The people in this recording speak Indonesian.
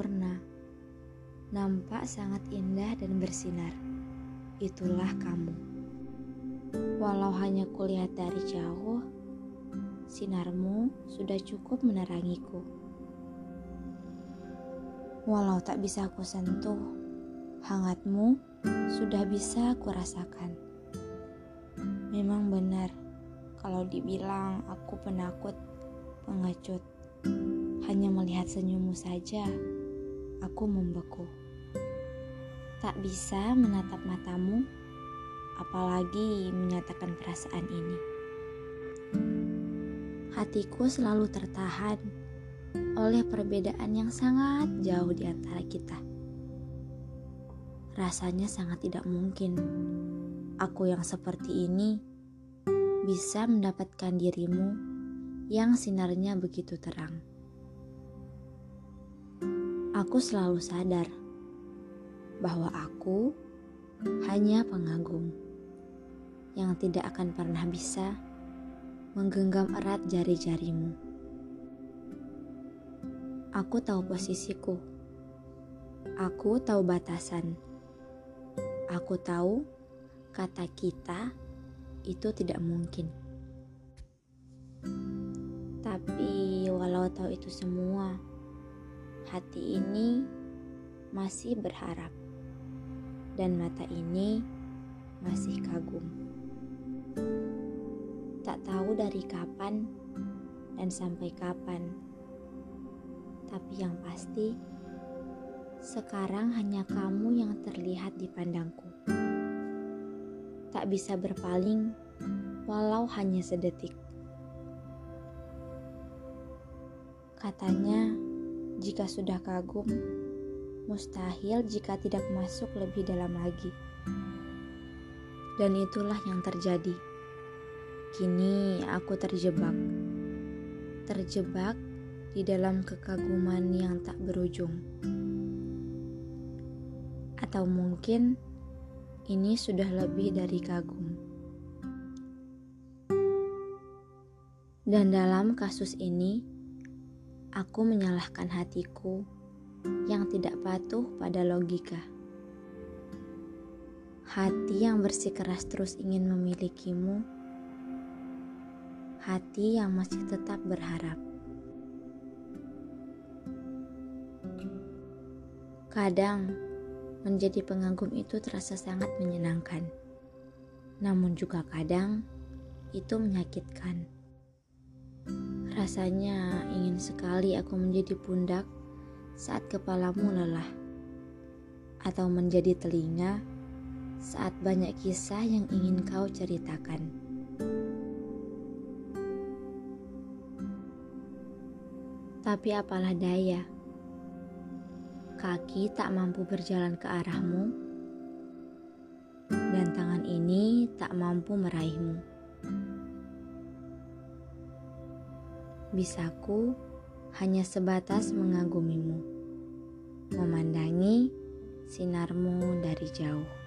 sempurna, nampak sangat indah dan bersinar. Itulah kamu. Walau hanya kulihat dari jauh, sinarmu sudah cukup menerangiku. Walau tak bisa aku sentuh, hangatmu sudah bisa aku rasakan. Memang benar kalau dibilang aku penakut, pengecut. Hanya melihat senyummu saja, aku membeku. Tak bisa menatap matamu, apalagi menyatakan perasaan ini. Hatiku selalu tertahan oleh perbedaan yang sangat jauh di antara kita. Rasanya sangat tidak mungkin aku yang seperti ini bisa mendapatkan dirimu yang sinarnya begitu terang. Aku selalu sadar bahwa aku hanya pengagum yang tidak akan pernah bisa menggenggam erat jari-jarimu. Aku tahu posisiku. Aku tahu batasan. Aku tahu kata kita itu tidak mungkin. Tapi walau tahu itu semua, hati ini masih berharap dan mata ini masih kagum. Tak tahu dari kapan dan sampai kapan. Tapi yang pasti, sekarang hanya kamu yang terlihat di pandangku tak bisa berpaling walau hanya sedetik. Katanya, jika sudah kagum, mustahil jika tidak masuk lebih dalam lagi. Dan itulah yang terjadi. Kini aku terjebak. Terjebak di dalam kekaguman yang tak berujung. Atau mungkin ini sudah lebih dari kagum. Dan dalam kasus ini, aku menyalahkan hatiku yang tidak patuh pada logika. Hati yang bersikeras terus ingin memilikimu, hati yang masih tetap berharap. Kadang menjadi pengagum itu terasa sangat menyenangkan. Namun juga kadang itu menyakitkan. Rasanya ingin sekali aku menjadi pundak saat kepalamu lelah. Atau menjadi telinga saat banyak kisah yang ingin kau ceritakan. Tapi apalah daya, kaki tak mampu berjalan ke arahmu, dan tangan ini tak mampu meraihmu. Bisaku hanya sebatas mengagumimu, memandangi sinarmu dari jauh.